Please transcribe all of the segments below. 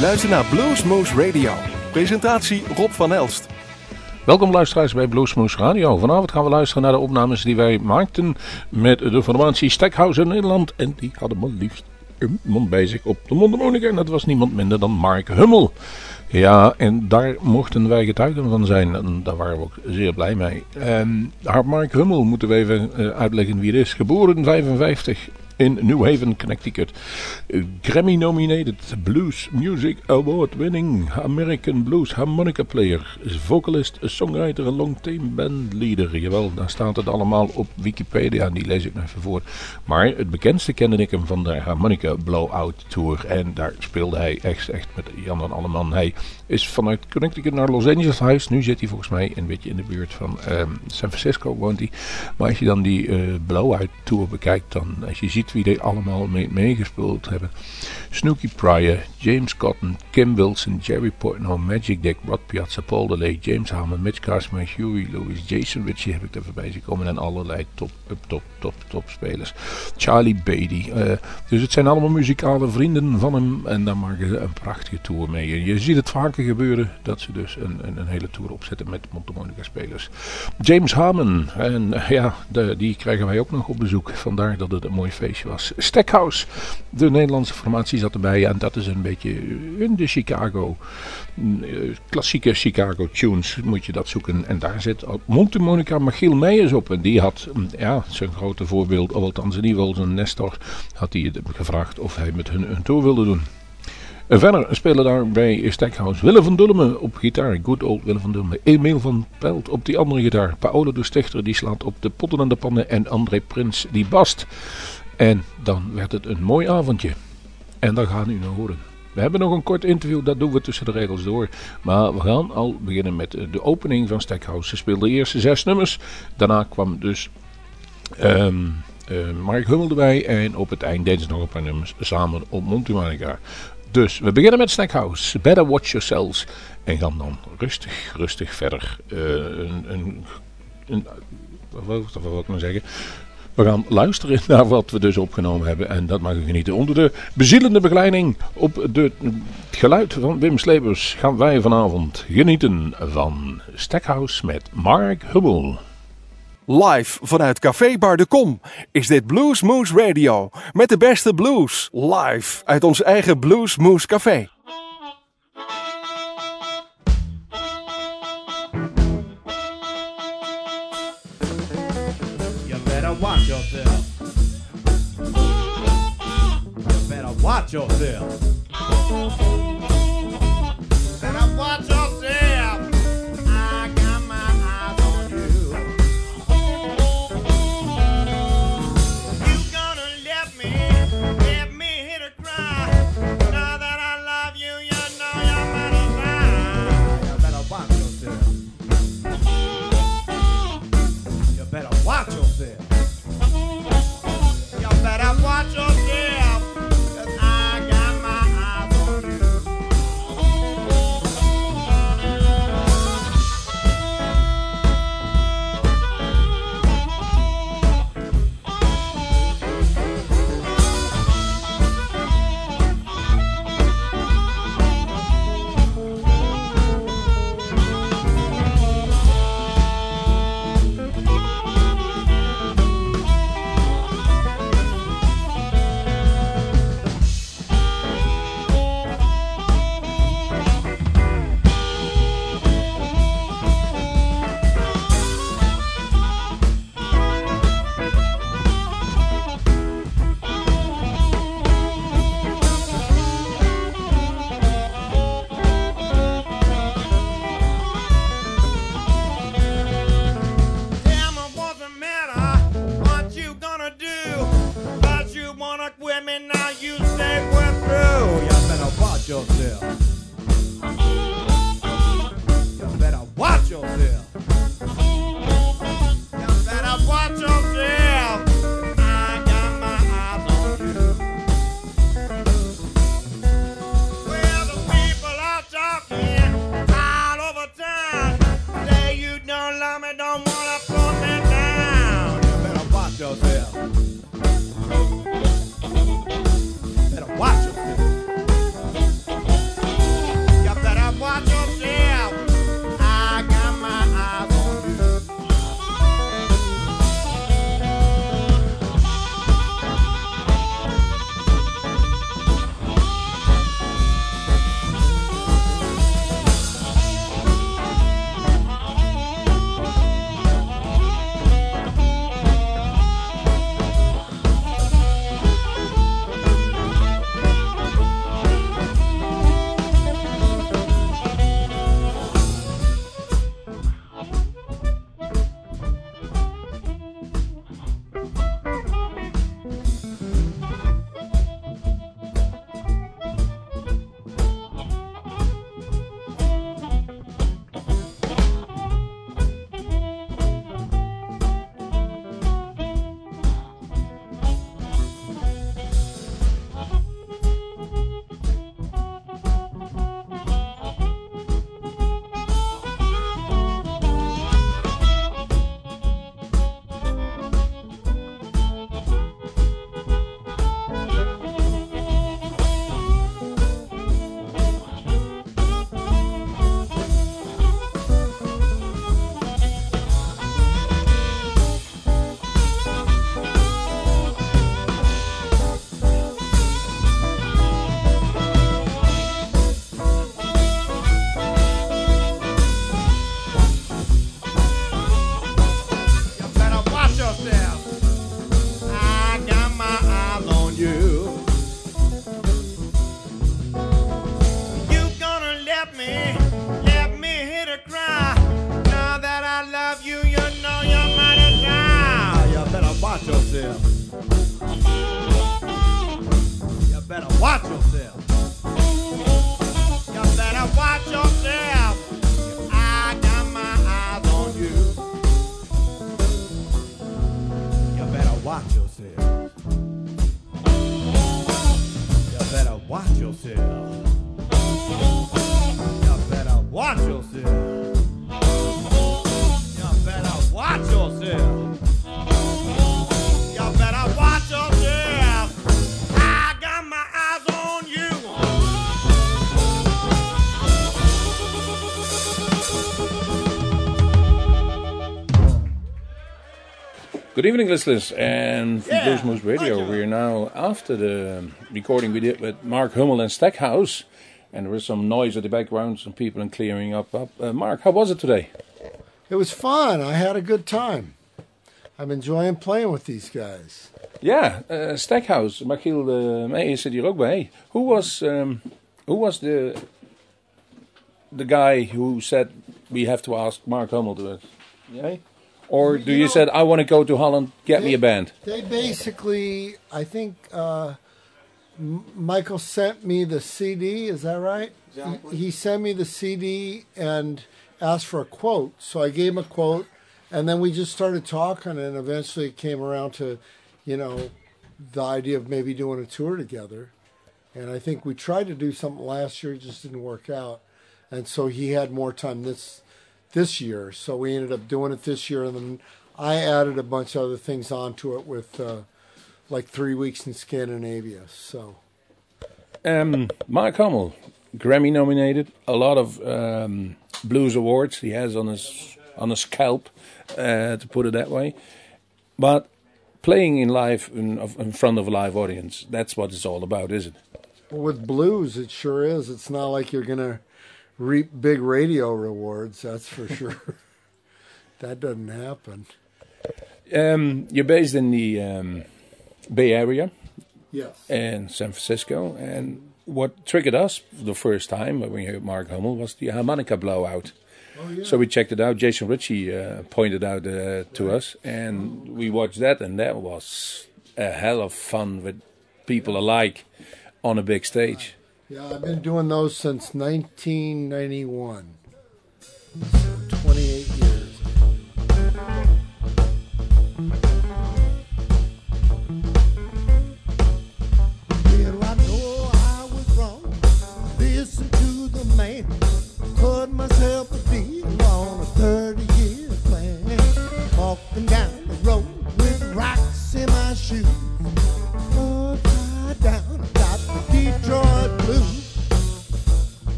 luistert naar Bluesmoose Radio. Presentatie Rob van Elst. Welkom luisteraars bij Bluesmoose Radio. Vanavond gaan we luisteren naar de opnames die wij maakten met de formatie Stackhouse in Nederland. En die hadden maar liefst een man bij zich op de mondharmonica. En dat was niemand minder dan Mark Hummel. Ja, en daar mochten wij getuigen van zijn. En daar waren we ook zeer blij mee. En Mark Hummel moeten we even eh, uitleggen wie het is. Geboren 55 in New Haven, Connecticut. Grammy-nominated Blues Music Award-winning American Blues harmonica player, vocalist, songwriter en long-time bandleader. Jawel, daar staat het allemaal op Wikipedia, die lees ik nog even voor. Maar het bekendste kende ik hem van de Harmonica Blowout Tour. En daar speelde hij echt, echt met Jan en Alleman. Hij is vanuit Connecticut naar Los Angeles huis. Nu zit hij volgens mij een beetje in de buurt van um, San Francisco woont hij. Maar als je dan die uh, Blowout Tour bekijkt, dan als je ziet wie er allemaal mee, meegespeeld hebben. Snooky Pryor, James Cotton, Kim Wilson, Jerry Portnoy, Magic Dick, Rod Piazza, Paul DeLay, James Harmon, Mitch Carsman, Huey Lewis, Jason Ritchie heb ik er voorbij zien komen en allerlei top, top, top, top spelers. Charlie Beatty. Uh, dus het zijn allemaal muzikale vrienden van hem en daar maken ze een prachtige tour mee. Je ziet het gebeuren dat ze dus een, een, een hele tour opzetten met Montemonica spelers. James Harmon, en ja, de, die krijgen wij ook nog op bezoek. Vandaar dat het een mooi feestje was. Stackhouse, de Nederlandse formatie zat erbij en dat is een beetje in de Chicago, klassieke Chicago tunes moet je dat zoeken. En daar zit Montemonica Michiel Meijers op en die had, ja, zijn grote voorbeeld, althans in ieder geval zijn Nestor, had hij gevraagd of hij met hun een tour wilde doen. En verder spelen daarbij Stackhouse Willem van Dulmen op gitaar. Good old Willem van Dulmen. Emiel van Pelt op die andere gitaar. Paolo de Stichter die slaat op de potten en de pannen. En André Prins die bast. En dan werd het een mooi avondje. En daar gaan u naar horen. We hebben nog een kort interview, dat doen we tussen de regels door. Maar we gaan al beginnen met de opening van Stackhouse. Ze speelde de eerste zes nummers. Daarna kwam dus um, uh, Mark Hummel erbij. En op het eind deden ze nog een paar nummers samen op Montumanica. Dus we beginnen met Snackhouse. Better Watch Yourselves. En gaan dan rustig, rustig verder. Uh, een, een, een, wat wil ik nou zeggen? We gaan luisteren naar wat we dus opgenomen hebben. En dat mag u genieten. Onder de bezielende begeleiding op de, het geluid van Wim Slebers gaan wij vanavond genieten van Stackhouse met Mark Hubbel. Live vanuit Café Bar de Kom is dit Blues Moose Radio. Met de beste blues. Live uit ons eigen Blues Moose Café. You better watch yourself. You better watch yourself. Good evening, listeners, and from Yeah, Blues Moose Radio. We're now after the um, recording we did with Mark Hummel and Stackhouse, and there was some noise at the background, some people and clearing up. up. Uh, Mark, how was it today? It was fun. I had a good time. I'm enjoying playing with these guys. Yeah, uh, Stackhouse, Michiel uh, Meijer zit hier ook bij. Who was um, who was the the guy who said we have to ask Mark Hummel to it? Yeah? Or do You you, know- said I want to go to Holland, get me a band? They basically, I think uh, Michael sent me the CD. Is that right? He, he sent me the CD and asked for a quote. So I gave him a quote, and then we just started talking, and eventually it came around to, you know, the idea of maybe doing a tour together. And I think we tried to do something last year, it just didn't work out. And so he had more time this this year, so we ended up doing it this year, and then I added a bunch of other things onto it with uh, like three weeks in Scandinavia. So Um, Mark Hummel, Grammy nominated, a lot of um, blues awards he has on his on his scalp, uh, to put it that way. But playing in live in, in front of a live audience, that's what it's all about, is it? well, with blues, it sure is. It's not like you're gonna reap big radio rewards. That's for sure. that doesn't happen. Um, you're based in the um, Bay Area Yes. and San Francisco, and what triggered us the first time when we heard Mark Hummel was the harmonica blowout. Oh yeah. So we checked it out. Jason Ricci uh, pointed out uh, to us, and we watched that, and that was a hell of fun with people alike on a big stage. Yeah, I've been doing those since 1991. 28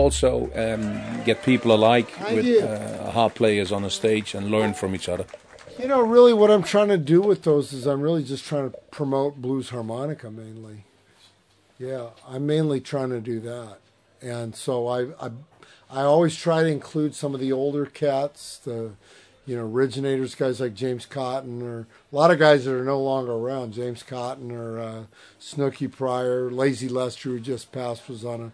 also um, get people alike I with uh, harp players on a stage and learn from each other? You know, really, what I'm trying to do with those is I'm really just trying to promote blues harmonica mainly. Yeah, I'm mainly trying to do that, and so I I, I always try to include some of the older cats, the you know originators, guys like James Cotton, or a lot of guys that are no longer around. James Cotton or uh, Snooky Pryor, Lazy Lester, who just passed, was on a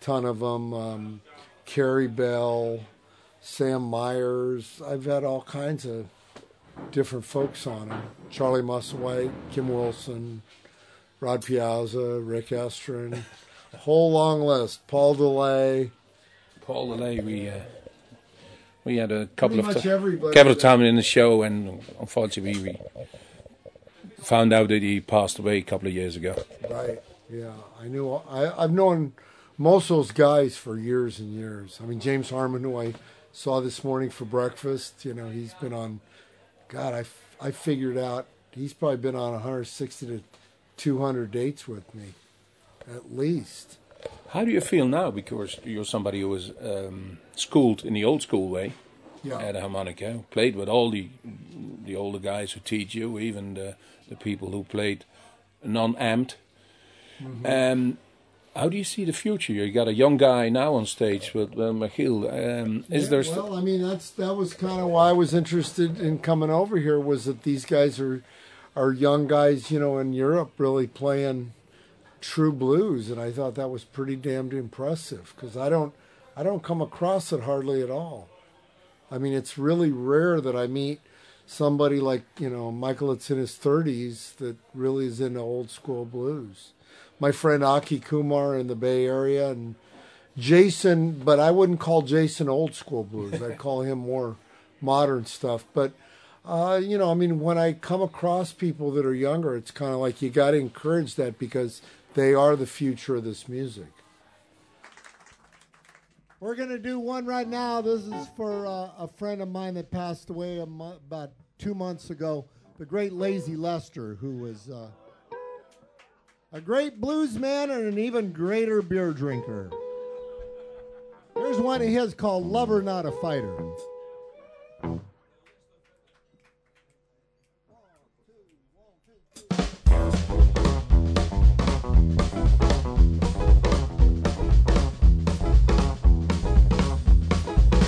ton of them. Um, Carey Bell, Sam Myers. I've had all kinds of different folks on them. Charlie Musselwhite, Kim Wilson, Rod Piazza, Rick Estrin, whole long list. Paul DeLay. Paul DeLay, we uh, we had a couple Pretty of much ti- everybody couple of that- times in the show, and unfortunately we found out that he passed away a couple of years ago. Right. Yeah, I knew. I, I've known most of those guys for years and years. I mean, James Harmon, who I saw this morning for breakfast. You know, he's been on. God, I, I figured out he's probably been on 160 to 200 dates with me, at least. How do you feel now? Because you're somebody who was um, schooled in the old school way Yeah. at a harmonica, played with all the the older guys who teach you, even the the people who played non-amped. Mm -hmm. Um, how do you see the future? You got a young guy now on stage with uh, Michiel. Um, is Yeah, there? st- Well, I mean, that's that was kind of why I was interested in coming over here. Was that these guys are are young guys, you know, in Europe, really playing true blues, and I thought that was pretty damned impressive because I don't I don't come across it hardly at all. I mean, it's really rare that I meet somebody like you know Michael that's in his thirties that really is into old school blues. My friend Aki Kumar in the Bay Area and Jason, but I wouldn't call Jason old school blues. I'd call him more modern stuff. But uh, you know, I mean, when I come across people that are younger, it's kind of like you got to encourage that because they are the future of this music. We're going to do one right now. This is for uh, a friend of mine that passed away a mo- about two months ago, the great Lazy Lester, who was uh, a great blues man and an even greater beer drinker. Here's one of his called Lover Not a Fighter.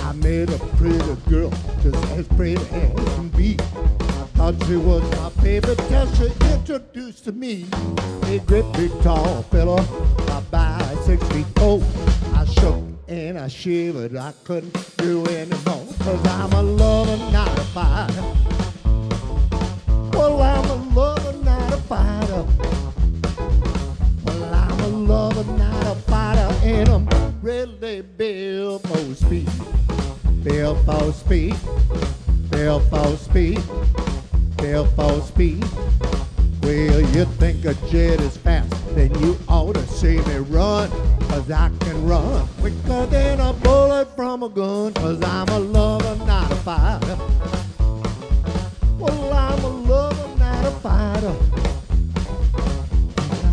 I met a pretty girl, just as pretty as can be. She was my baby till she introduced to me. A great big tall fella, about six feet four. I shook and I shivered, I couldn't do anymore. Cause I'm a lover, not a fighter. Well, I'm a lover, not a fighter. Well, I'm a lover, not a fighter, and I'm really built for speed. Built for speed. Built speed. Well, you think a jet is fast, then you ought to see me run. Cause I can run quicker than a bullet from a gun. Cause I'm a lover, not a fighter. Well, I'm a lover, not a fighter.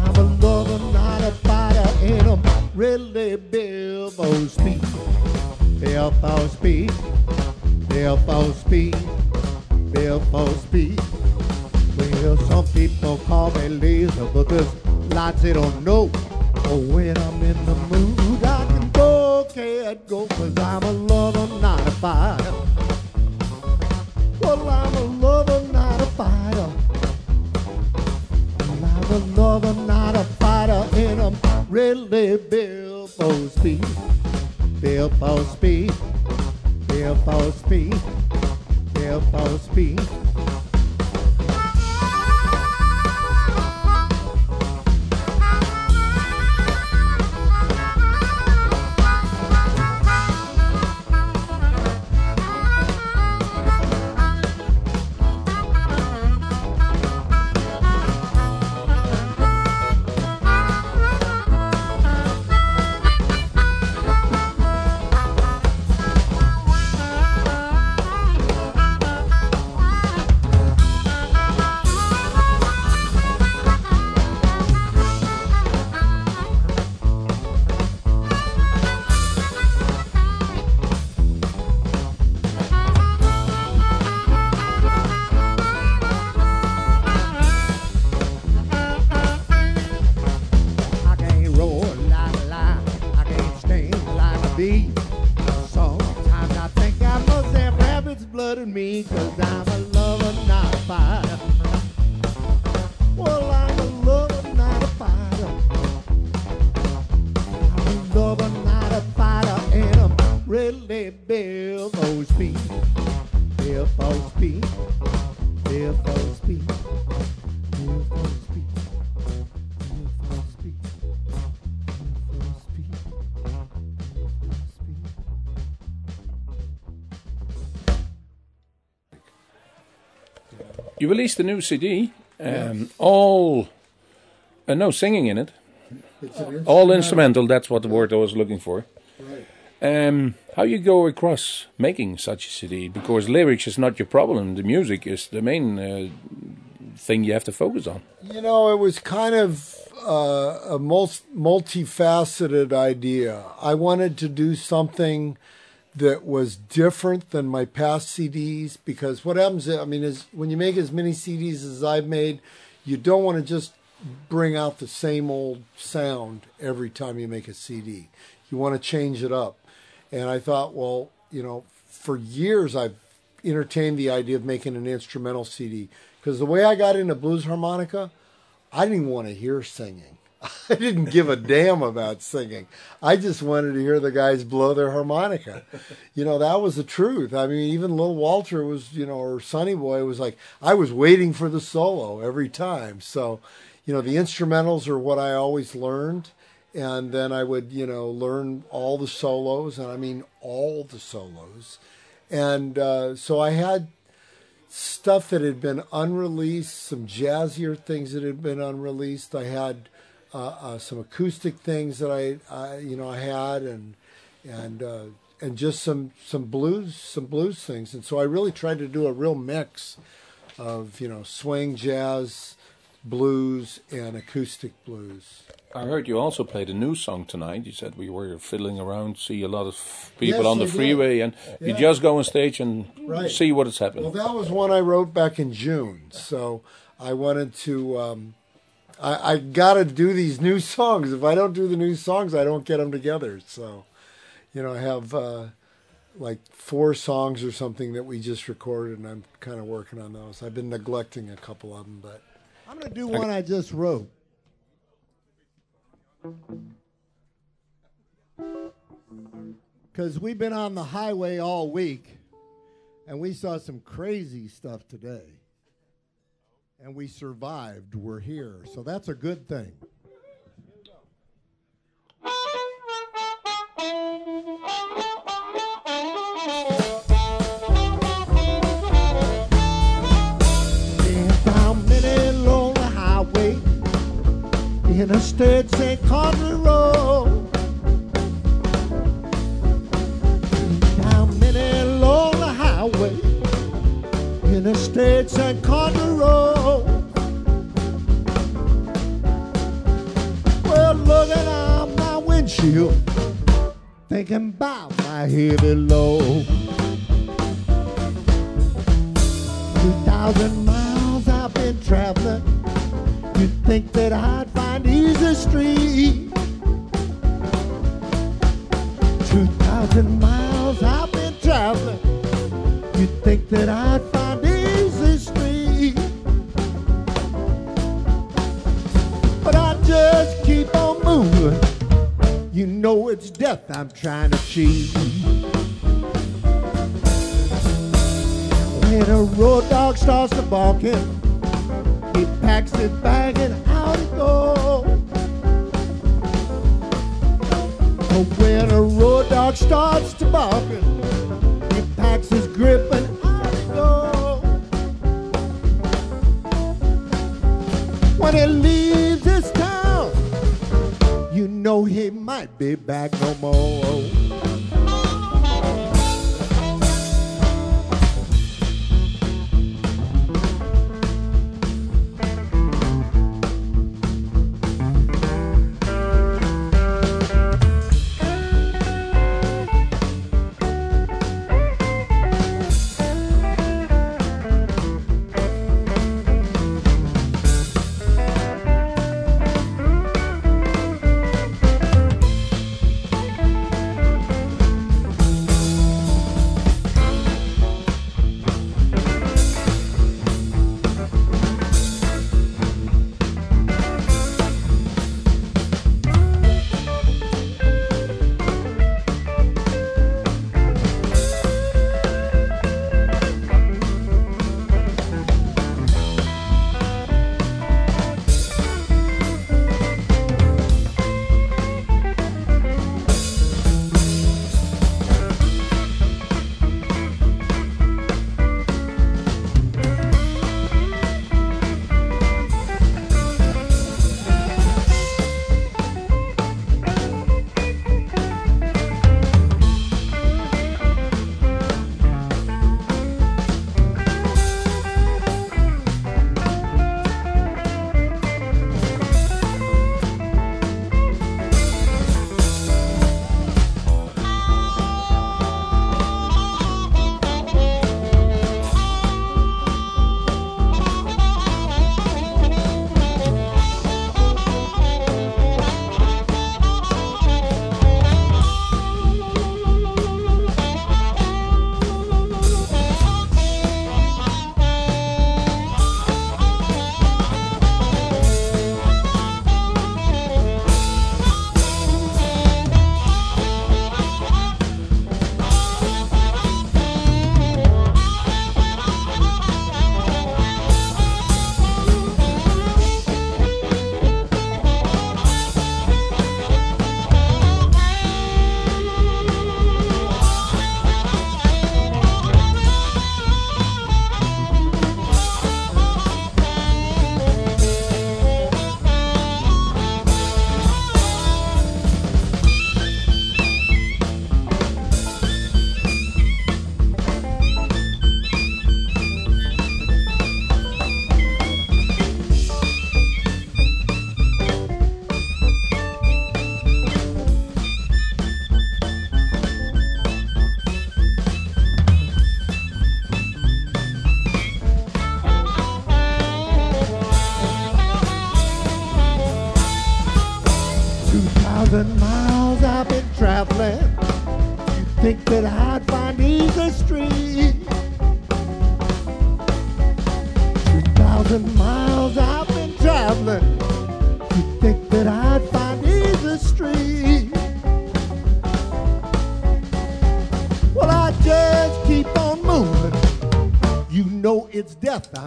I'm a lover, not a fighter, and I'm really built for speed. Built for speed. Built for speed. For speed. Well, some people call me lazy, there's lots they don't know. But when I'm in the mood, I can go, can't go, cause I'm a lover, not a fighter. Well, I'm a lover, not a fighter. Well, I'm a lover, not a fighter, and I'm really built for speed. Built for speed. Built speed. Built for speed. You released a new CD, um, all uh, no singing in it, It's an all instrumental. That's what the word I was looking for. Right. Um, how you go across making such a CD? Because lyrics is not your problem. The music is the main uh, thing you have to focus on. You know, it was kind of uh, a mul- multifaceted idea. I wanted to do something that was different than my past CDs because what happens, I mean, is when you make as many CDs as I've made, you don't want to just bring out the same old sound every time you make a CD. You want to change it up. And I thought, well, you know, for years I've entertained the idea of making an instrumental CD because the way I got into blues harmonica, I didn't want to hear singing. I didn't give a damn about singing. I just wanted to hear the guys blow their harmonica. You know, that was the truth. I mean, even Little Walter was, you know, or Sonny Boy was like, I was waiting for the solo every time. So, you know, the instrumentals are what I always learned. And then I would, you know, learn all the solos, and I mean all the solos. And uh, so I had stuff that had been unreleased, some jazzier things that had been unreleased. I had uh, uh, some acoustic things that I, I, you know, I had, and and uh, and just some some blues, some blues things. And so I really tried to do a real mix of you know swing, jazz, blues, and acoustic blues. I heard you also played a new song tonight. You said we were fiddling around, see a lot of people Yes, on the I did. freeway, and you just go on stage and Right. see what is happening. Well, that was one I wrote back in June. So I wanted to. Um, I, I got to do these new songs. If I don't do the new songs, I don't get them together. So, you know, I have uh, like four songs or something that we just recorded, and I'm kind of working on those. I've been neglecting a couple of them, but I'm going to do one I just wrote. Because we've been on the highway all week and we saw some crazy stuff today. And we survived. We're here. So that's a good thing. Been down many lonely interstate St. Conry Road. Well, looking out my windshield, thinking about my heavy load. 2,000 miles I've been traveling. You'd think that I'd find easy street. 2,000 miles I've been traveling. You'd think that I'd find keep. You know it's death I'm trying to cheat. When a road dog starts to barking, he packs his bag and out he goes. But when a road dog starts to barking, he packs his grip and know he might be back no more.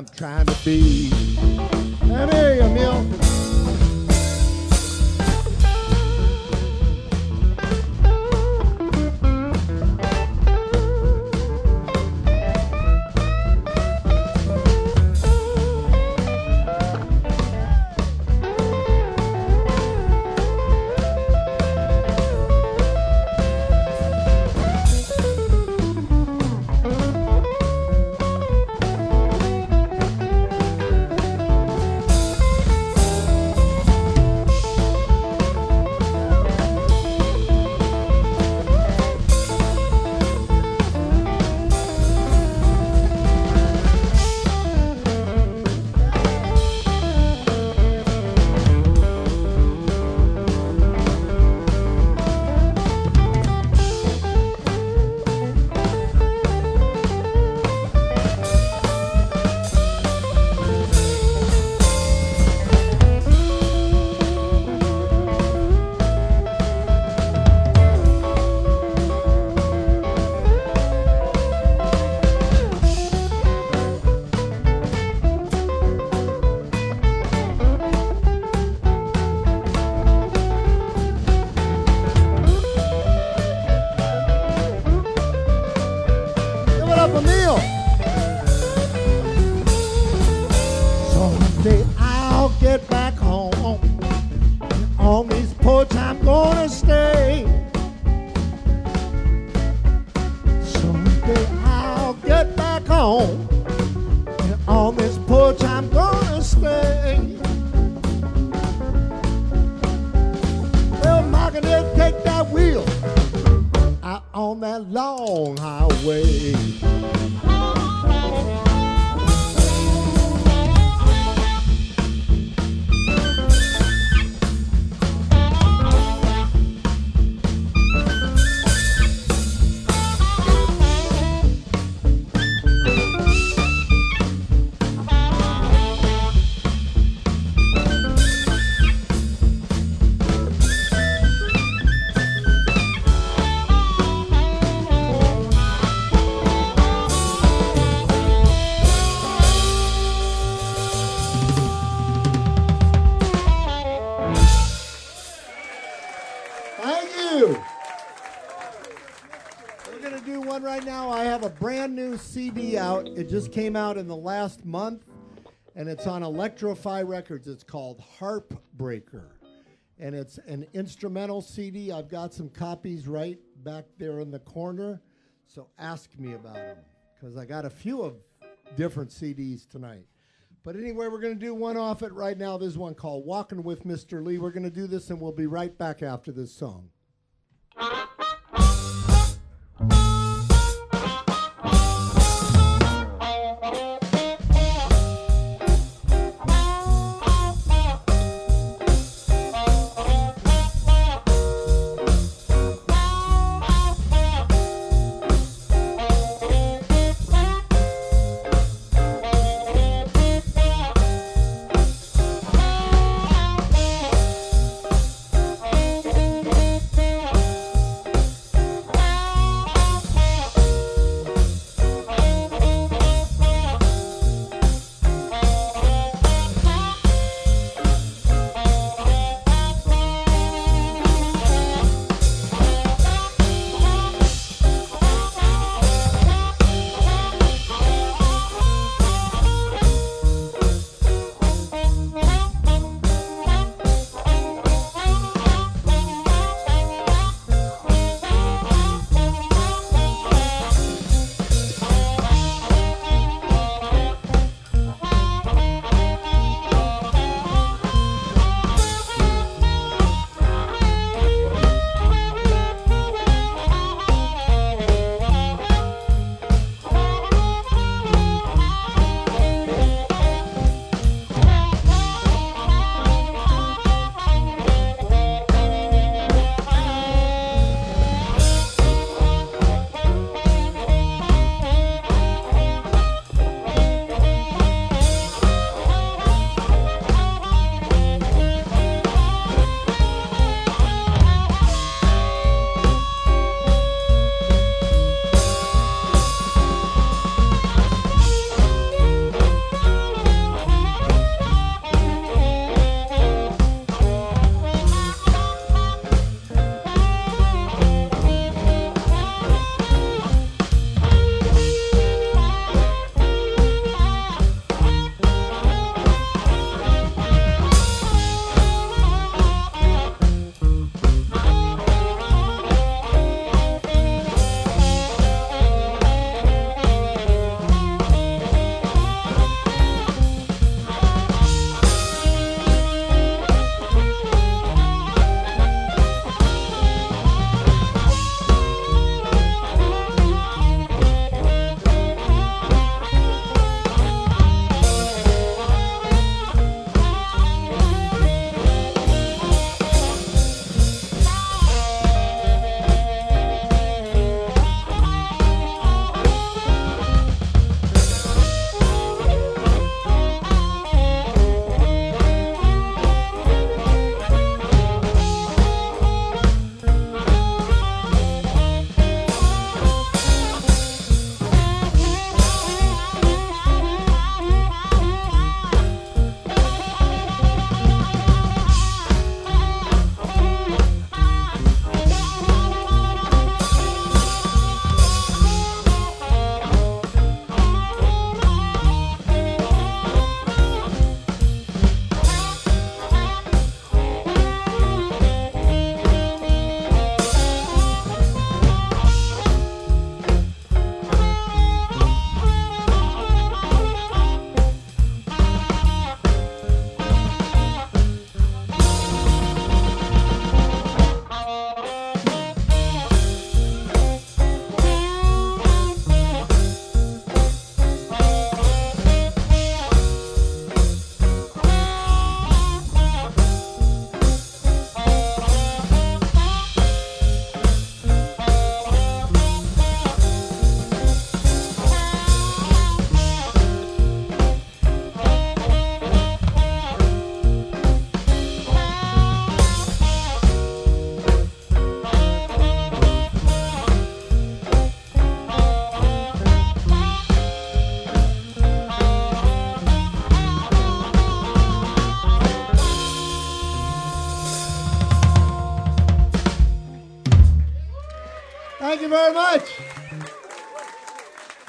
I'm trying brand new CD out. It just came out in the last month, and it's on Electro-Fi Records. It's called Harp Breaker, And it's an instrumental CD. I've got some copies right back there in the corner. So ask me about them, because I got a few of different CDs tonight. But anyway, we're going to do one off it right now. There's one called Walking with Mr. Lee. We're going to do this, and we'll be right back after this song.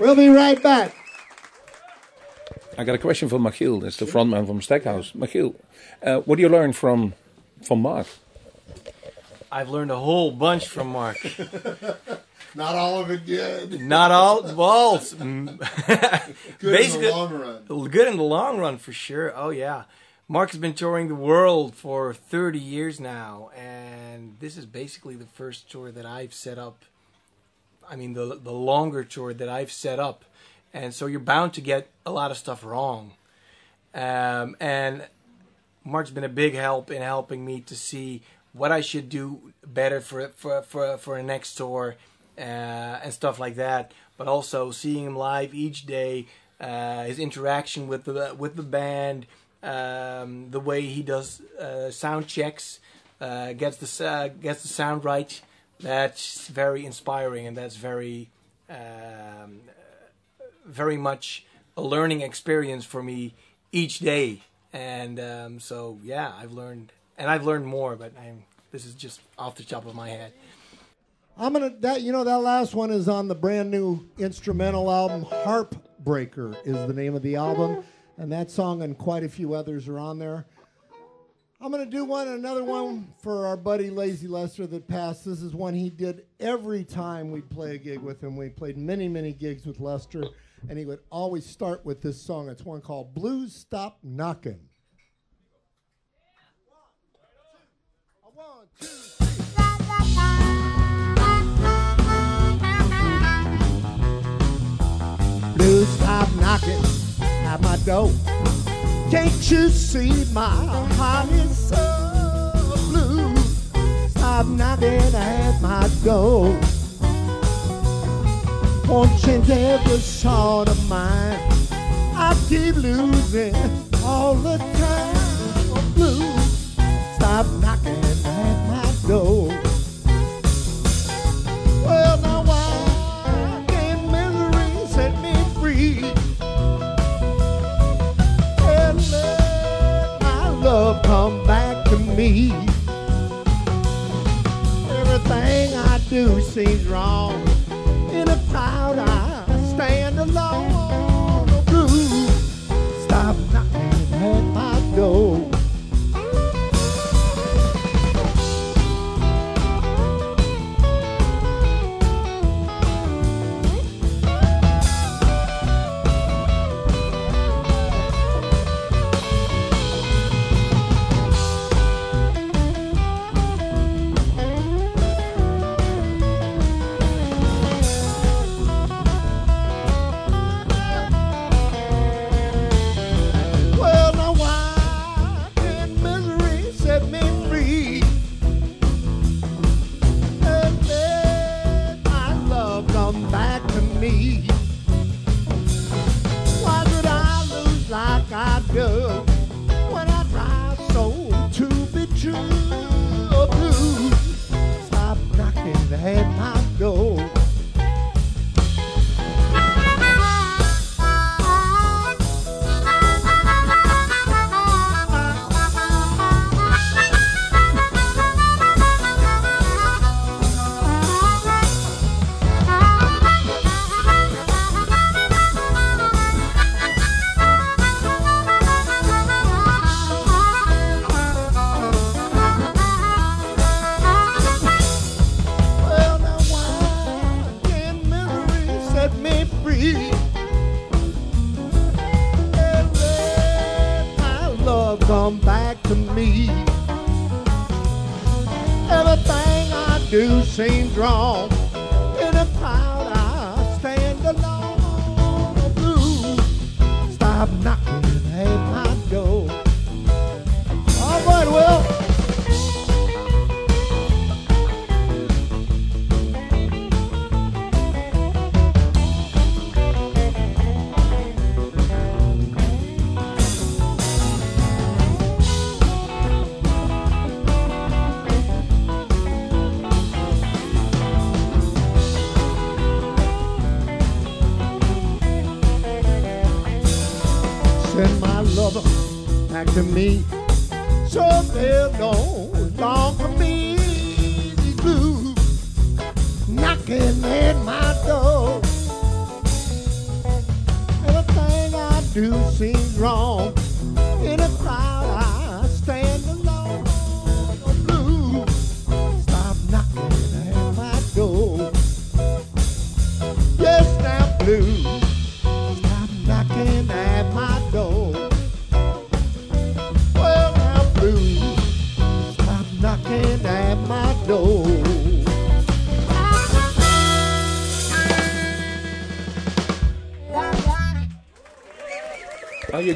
We'll be right back. I got a question for Michiel. That's the frontman from Stackhouse. Michiel, uh, what do you learn from from Mark? I've learned a whole bunch from Mark. Not all of it good. Not all. Well, Good Basically- in the long run. good in the long run for sure. Oh yeah, Mark has been touring the world for 30 years now, and this is basically the first tour that I've set up. I mean, the the longer tour that I've set up, and so you're bound to get a lot of stuff wrong. Um, and Mark's been a big help in helping me to see what I should do better for for for for a next tour uh, and stuff like that. But also seeing him live each day, uh, his interaction with the with the band, um, the way he does uh, sound checks, uh, gets the uh, gets the sound right. That's very inspiring, and that's very um, very much a learning experience for me each day. And um, so, yeah, I've learned, and I've learned more, but I'm, this is just off the top of my head. I'm gonna that you know that last one is on the brand new instrumental album Harp Breaker is the name of the album, and that song and quite a few others are on there. I'm gonna do one another one for our buddy Lazy Lester that passed. This is one he did every time we'd play a gig with him. We played many many gigs with Lester, and he would always start with this song. It's one called Blues Stop Knocking. Blues stop knocking at my door. Can't you see my heart is so blue? Stop knocking at my door. Won't change every sort of mine. I keep losing all the time. Blues, stop knocking at my door. Everything I do seems wrong. In a crowd, seems wrong.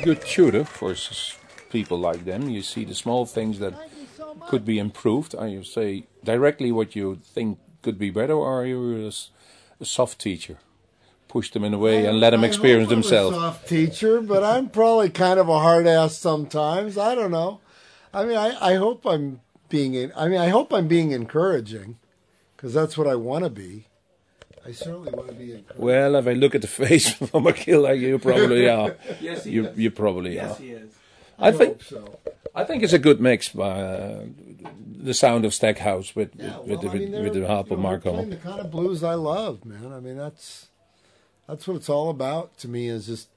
Good tutor for people like them? You see the small things that could be improved. Are you say directly what you think could be better, or are you a, soft teacher? Push them in a way and let them experience hope I'm a themselves. soft teacher, but I'm probably kind of a hard ass sometimes. I don't know. I mean, I, I hope I'm being. I mean, I hope I'm being encouraging, because that's what I want to be. I certainly want to be encouraging. Well, if I look at the face of a kid like you, probably are. Yes, he You, is. you probably Yes, are. Yes, he is. I think hope so. I think it's a good mix by uh, the sound of Stackhouse with Yeah, with, well, I mean, with, with the harp you of know, they're Marco. playing the kind of blues I love, man. I mean, that's that's what it's all about to me. Is just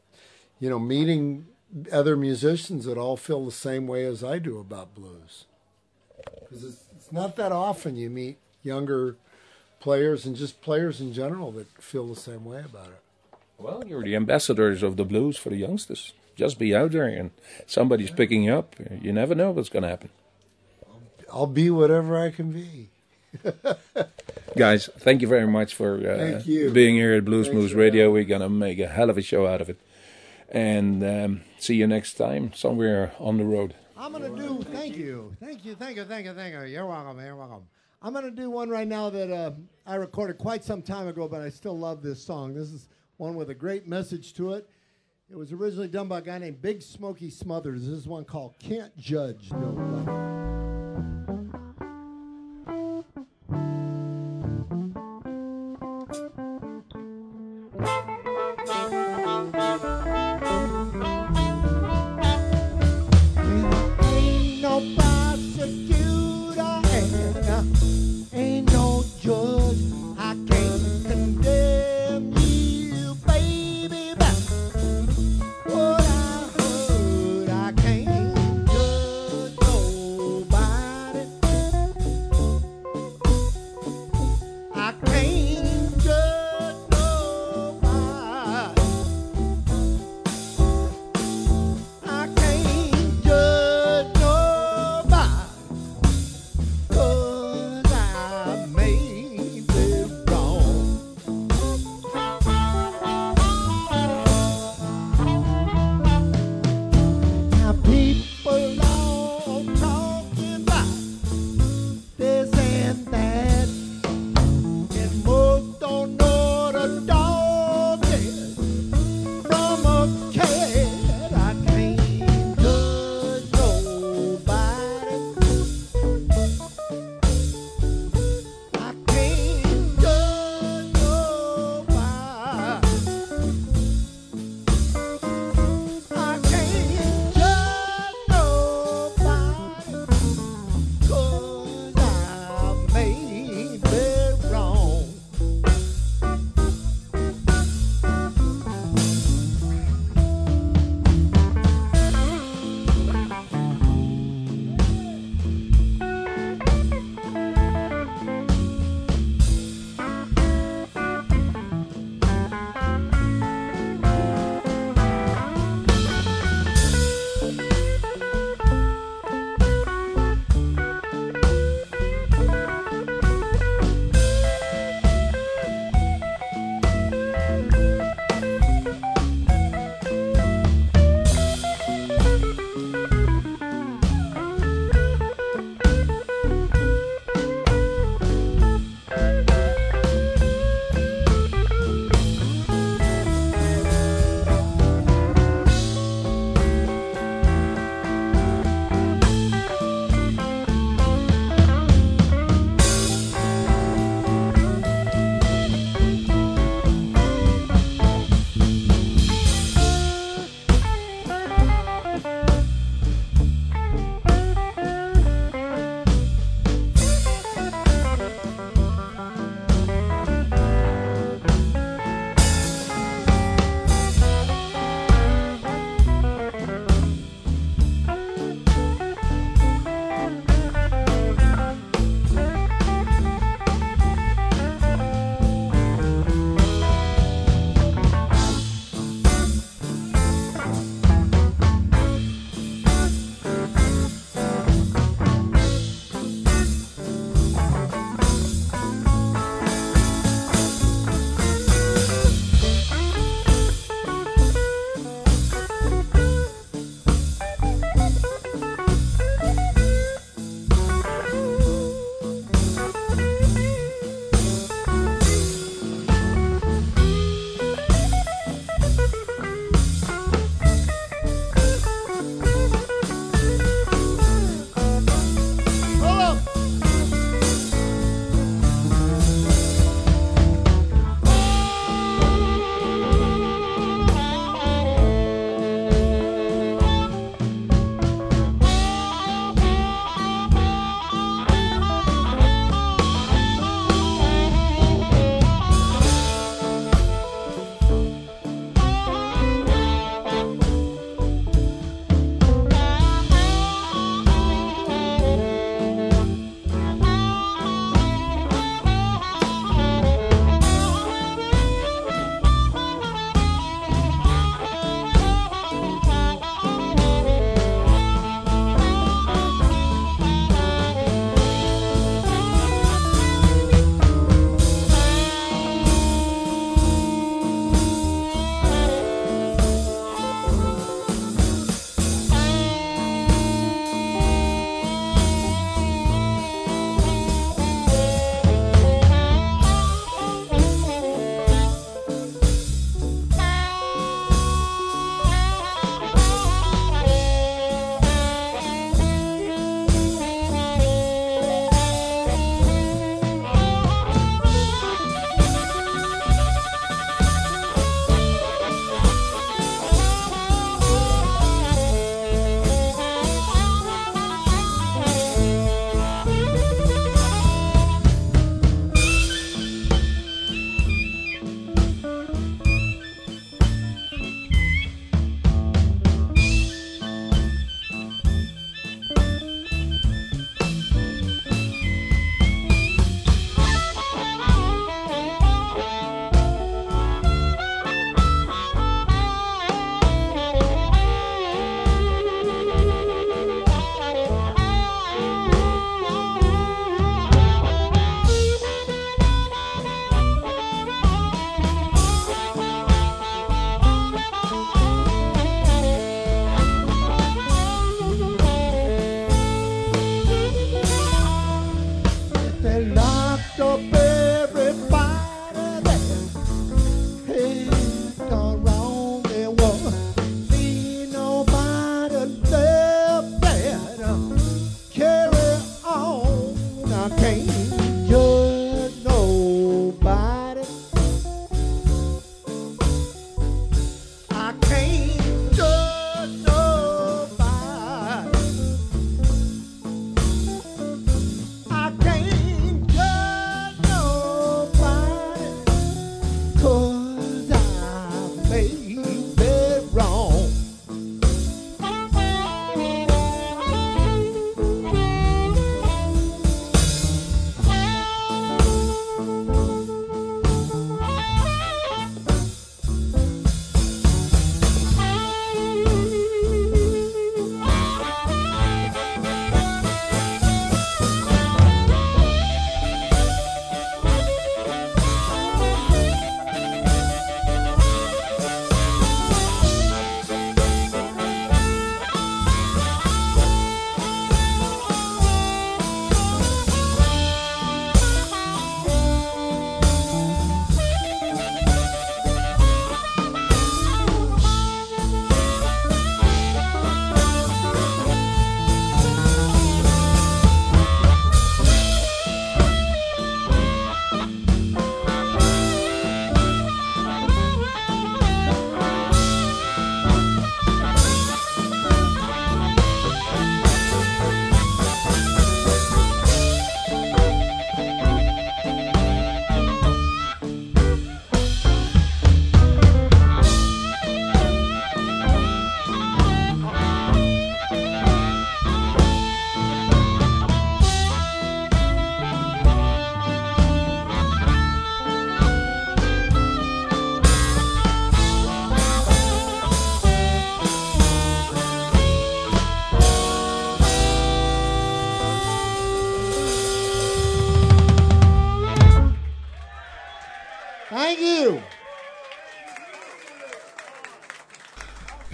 you know meeting other musicians that all feel the same way as I do about blues. Because it's, it's not that often you meet younger players and just players in general that feel the same way about it. Well, you're the ambassadors of the blues for the youngsters. Just be out there and somebody's picking you up. You never know what's going to happen. I'll be whatever I can be. Guys, thank you very much for uh, being here at Blues Thanks Moose for Radio. We're going to make a hell of a show out of it. And um, see you next time somewhere on the road. I'm gonna do. Thank you, thank you, thank you, thank you, thank you. You're welcome. You're welcome. I'm gonna do one right now that uh, I recorded quite some time ago, but I still love this song. This is one with a great message to it. It was originally done by a guy named Big Smokey Smothers. This is one called "Can't Judge Nobody."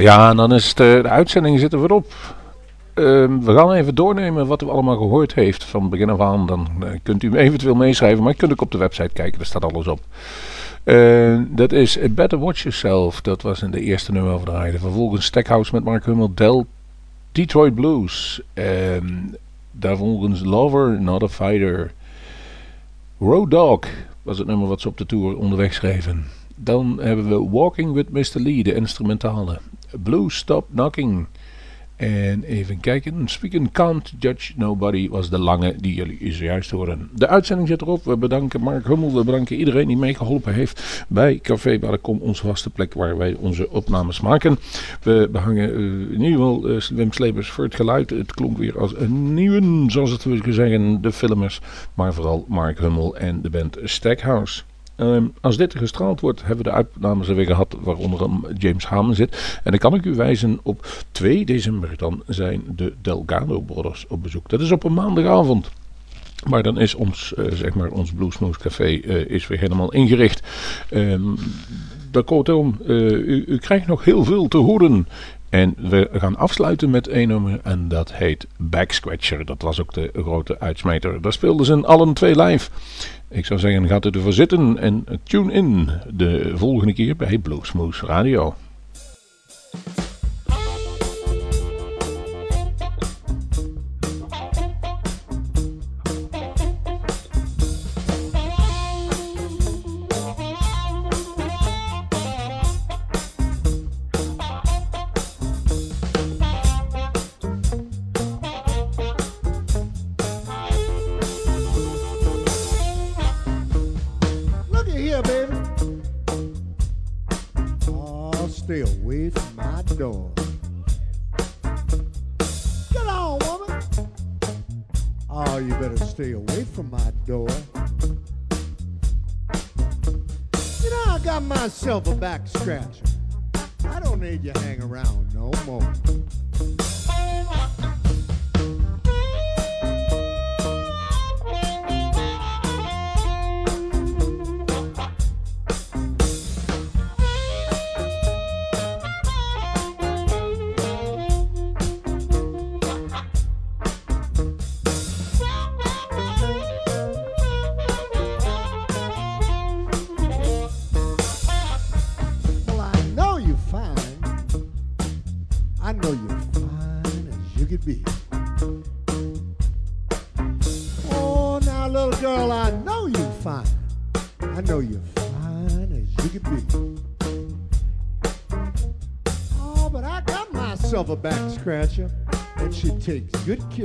Ja, en dan is de, de uitzending zitten weer op. Ehm, we gaan even doornemen wat u allemaal gehoord heeft van begin af aan. Dan eh, kunt u eventueel meeschrijven, maar kunt ook op de website kijken, daar staat alles op. Uh, dat is Better Watch Yourself, dat was in de eerste nummer over de Vervolgens Stackhouse met Mark Hummel, Del, Detroit Blues. Um, daarvolgens Lover, Not a Fighter. Road Dog was het nummer wat ze op de tour onderweg schreven. Dan hebben we Walking with Mr. Lee, de instrumentale. Blue Stop Knocking. En even kijken. Speaking Can't Judge Nobody was de lange die jullie zojuist horen. De uitzending zit erop. We bedanken Mark Hummel. We bedanken iedereen die meegeholpen heeft bij Café Baracom. Onze vaste plek waar wij onze opnames maken. We behangen uh, in ieder geval Slebers voor het geluid. Het klonk weer als een nieuwe, zoals het we zeggen, de filmers. Maar vooral Mark Hummel en de band Stackhouse. Um, als dit gestraald wordt, hebben we de uitnames er weer gehad waaronder James Hamen zit. En dan kan ik u wijzen op 2 december. Dan zijn de Delgado Brothers op bezoek. Dat is op een maandagavond. Maar dan is ons, uh, zeg maar, ons Café uh, is weer helemaal ingericht. Um, kortom, uh, u, u krijgt nog heel veel te horen. En we gaan afsluiten met één nummer en dat heet Backscratcher. Dat was ook de grote uitsmijter. Daar speelden ze allen twee live. Ik zou zeggen, gaat u ervoor zitten en tune in de volgende keer bij Bluesmoose Radio. Takes. Good care